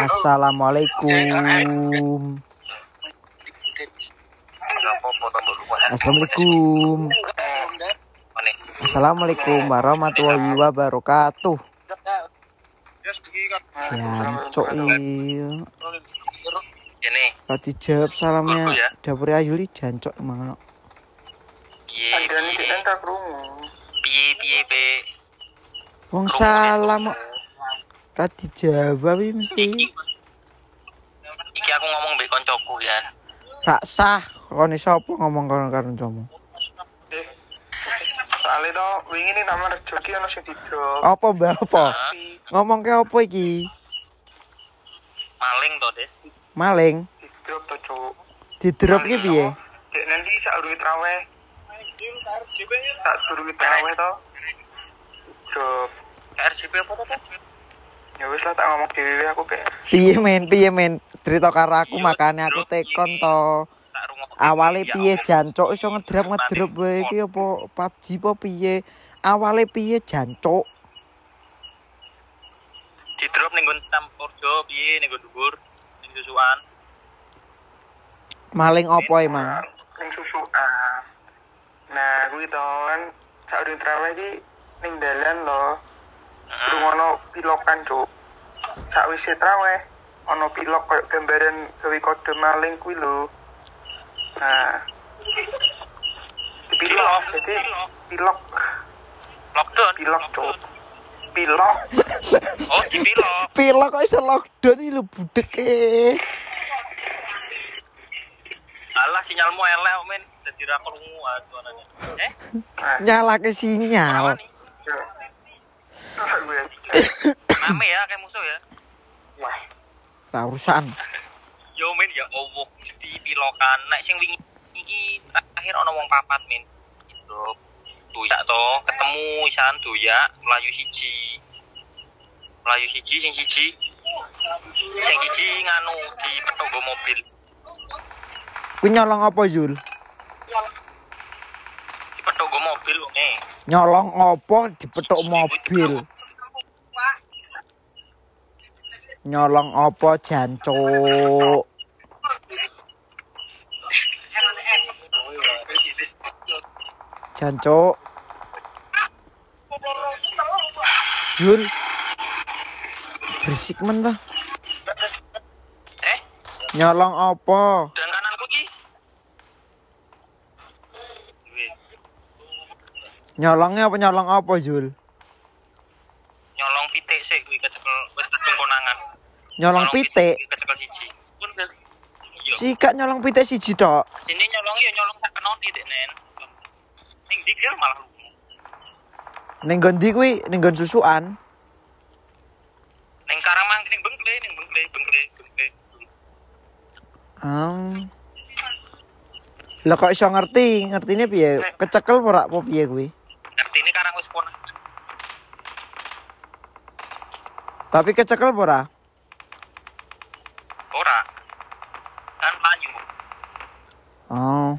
Assalamualaikum. Assalamualaikum. Assalamualaikum warahmatullahi wabarakatuh. Jancok iya. Ini, Tadi jawab salamnya ya. dapur Ayuli jancok emang. piye piye piye piye be. Wong salam kok. Tadi jawab iki mesti Iki aku ngomong mbek koncoku ya. rak sah kon sapa ngomong karo karo kancamu. Soalnya toh wingi nih nama rezeki ono sing didrop. Apa mbak apa? Ngomong ke apa iki? Maling to, Des. Maling Didrop to, Cuk. didrop ki piye? Dek nanti sak urunge traweh. Sak urunge traweh to. Didrop. KRJP apa to, Des? Ya wis lah tak ngomong dhewe aku kayak Piye men, piye men? Cerita karo aku Iya, makane aku drop tekon to. Awale Ya, piye jancuk iso ngedrop ngedrop wae iki apa PUBG apa piye? Awale piye jancuk? Di drop ning nggon Tampurjo piye ning nggon dhuwur ning susuan. Maling apa emang? ning susukan. Nah, kuwi to kan sak urunge traweh iki ning dalan lho. Rungono pilokan, Cuk. Sak wis traweh ono pilok koyo gambaran gawe kode maling kuwi lho. Nah, pilok jadi pilok Lockdown. pilok cuk pilok Oh, di pilok. Pilok kok iso lockdown iki lho budek e. Alah sinyalmu elek men. Dadi ra krungu ah suaranya. Eh, nah Nyalake sinyal. nih. Ya. Rame ya kayak musuh ya. wah Lah urusan. Yo men ya Allah Gusti pilokan. Nek sing wingi iki terakhir ana wong papat men. Gitu. Doyak to, ketemu isan doyak melayu siji. Melayu siji sing siji. Sing siji nganu di go mobil. Kuwi nyolong apa Yul? Di go mobil kok eh. Nyolong apa dipethuk mobil? Nyolong apa jancuk? Jancuk. Yul. Berisik men ta. Eh, Nyolong apa? dan kananku ki. Wih, Nyolongnya apa nyolong apa Yul? Nyolong pitik sih kuwi kecekel wis konangan. Nyolong pitik. kuwi Kecekel siji. Iya. Sikak nyolong pitik siji tok. Sini nyolong ya nyolong sak kenoni dek nen. Ning dikir malah lunga. Ning nggon ndi kuwi? Ning nggon susukan. Ning Karamang ning Bengkle ning Bengkle Bengkle Bengkle. Ah. Lah kok iso ngerti? Ngertine piye? Kecekel ora apa piye kuwi? Artine Karang wis punah. Tapi kecekel ora? Ora. Kan layu. Oh.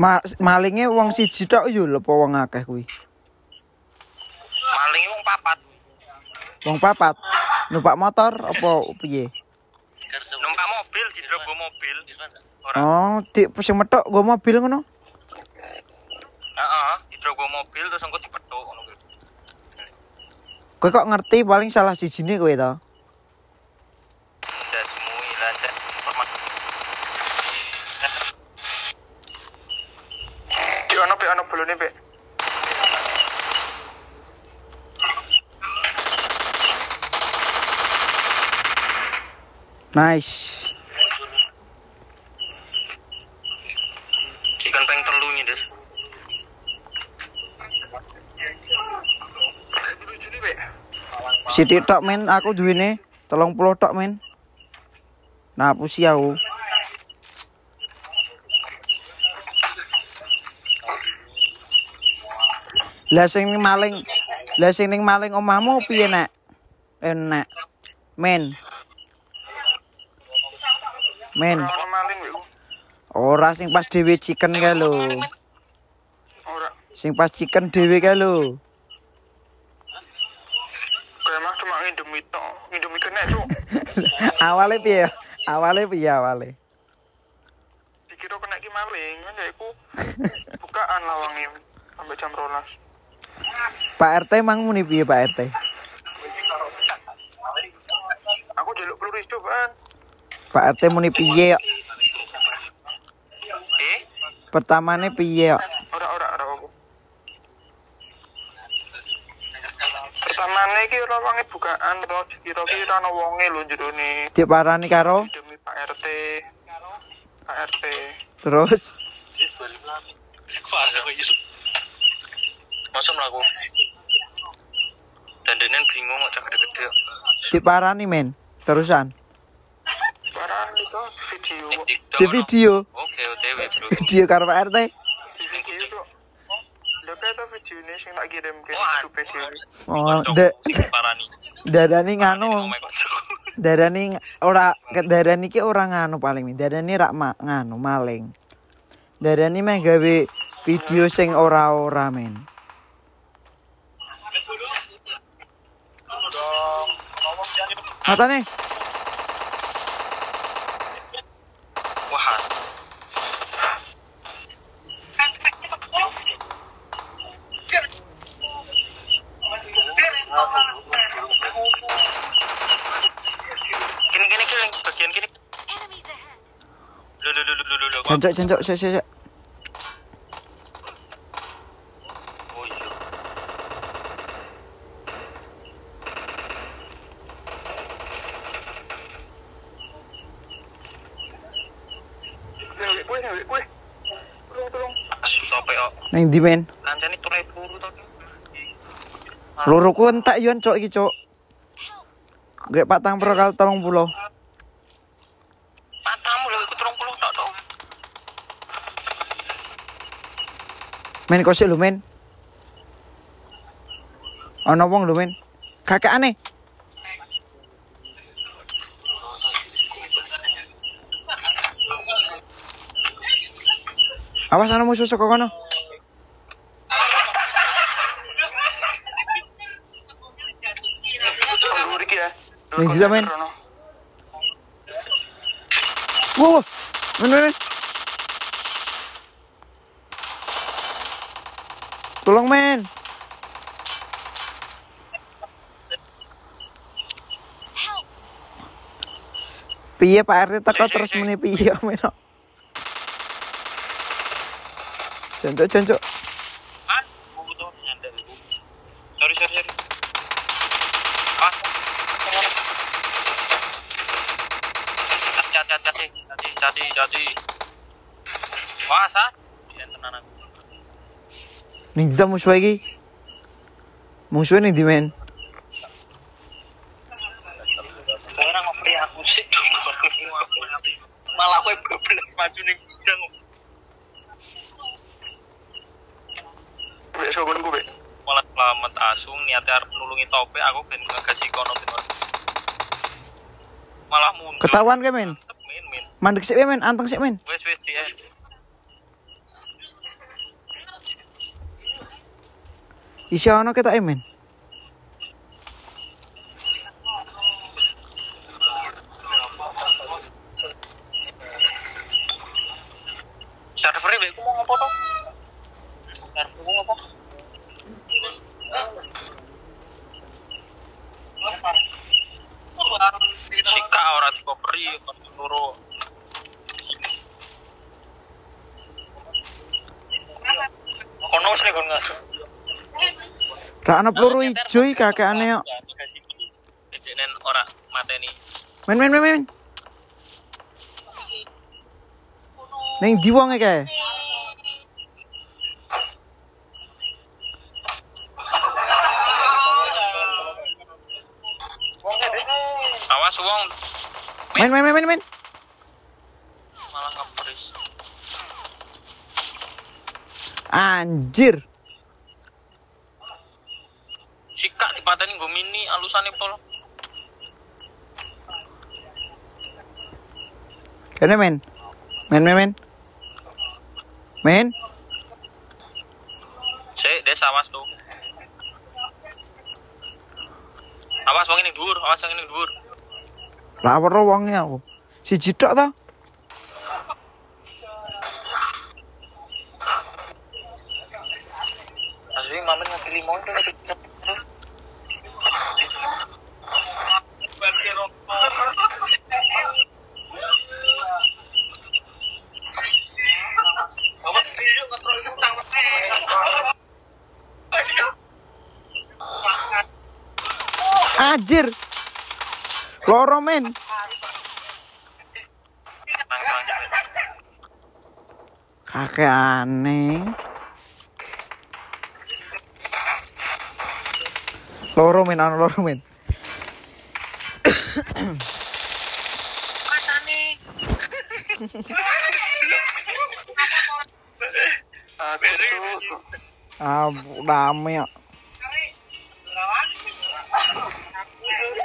Ma malinge wong siji tok yo lho apa wong akeh kuwi? Maling wong papat. Wong papat. Numpak motor apa piye? Numpak mobil di go mobil. Ora. Oh, dik sing metok nggo mobil ngono. Heeh, di go mobil terus engko dipethuk ngono kuwi. Kowe kok ngerti paling salah sijine kowe to? Nice. Ikan peng telu nih, Des. Bojone pe. Siti tok men, aku duwene 30 tok men. Nah, pusi aku. Lah sing maling, lah sing maling omahmu piye nak? Enak. Men. Men, ora sing pas dhewe chicken kae lho. Ora. Sing pas chicken dhewe kae lho. Kayak cuma ngindomie tok. Ngindomie kena, Cuk. awale piye? Awale piye awale? Dikira kena ki maling, kan ya iku bukaan lawange sampai jam 12. Pak RT mang muni piye Pak RT? Aku jaluk peluru cobaan. Pak RT muni piye? kok? Eh? Pertamane piye? kok? Ora ora ora aku. Pertamane iki lawange bukaan to dikira ki ora ono wonge lho jerone. Diparani karo Demi Pak RT. Pak RT. terus Masa melaku? Dandanan bingung kok gede-gede. diparani men. Terusan. Barang itu video. Di video, Oke, Bro. video karo Pak RT. Di video kok. Lha kayak itu video ini sing tak kirim ke YouTube sih. Oh, de Sing parani. darani nganu. Darani ora ke- darani ki ora nganu paling nih. Darani rak ma, nganu maling. Darani meh gawe video sing ora-ora men. Matane, Wah, cencok cencok sik, sik, sik. Neng di men? Loro ku entek cok iki cok. Grek patang pro tolong pulau. Men kok sik lho men. Ono wong lho men. Kakek aneh. Awas ana musuh saka kono. Peluru iki. Ning ndi ta, men? Rono. Wow, wow. Men men. men. Tolong men. Piye Pak RT teko terus muni piye men. Jancuk jancuk. Sorry sorry sorry. Ah. Hati hati hati hati hati Ning ndi ta musuh iki? Musuhnya ning ndi men? Aku sih. Malah kowe bablas maju ning gudang. Malah selamat asung niatnya arep nulungi topik aku ben ngegasi kono. Malah mundur. Ketahuan ke men? Mandek sik men, anteng sik men. Wes wes dia. Isya ono ketoke men. Server ini aku mau ngopo toh? Server ngopo? Sika ora recovery kon loro. Awas nih kon ngasuk. Ra ana peluru ijo iki kakekane yo. Jenen ora mateni. Men men men men. Ning ndi wonge kae? Awas wong Men men men men men. malah ngepres. Anjir. Sikak dipateni nggo mini alusane pol. Kene men. Men men men. Men. Sik, des awas tuh. Awas wong ini dhuwur, awas wong ini dhuwur. Ra weruh wonge aku. Siji tok to. Asli mamen limon tuh. Anjir. Loro men. Kakek aneh. Loro men, ana loro men. Ah, rame ya. Yeah.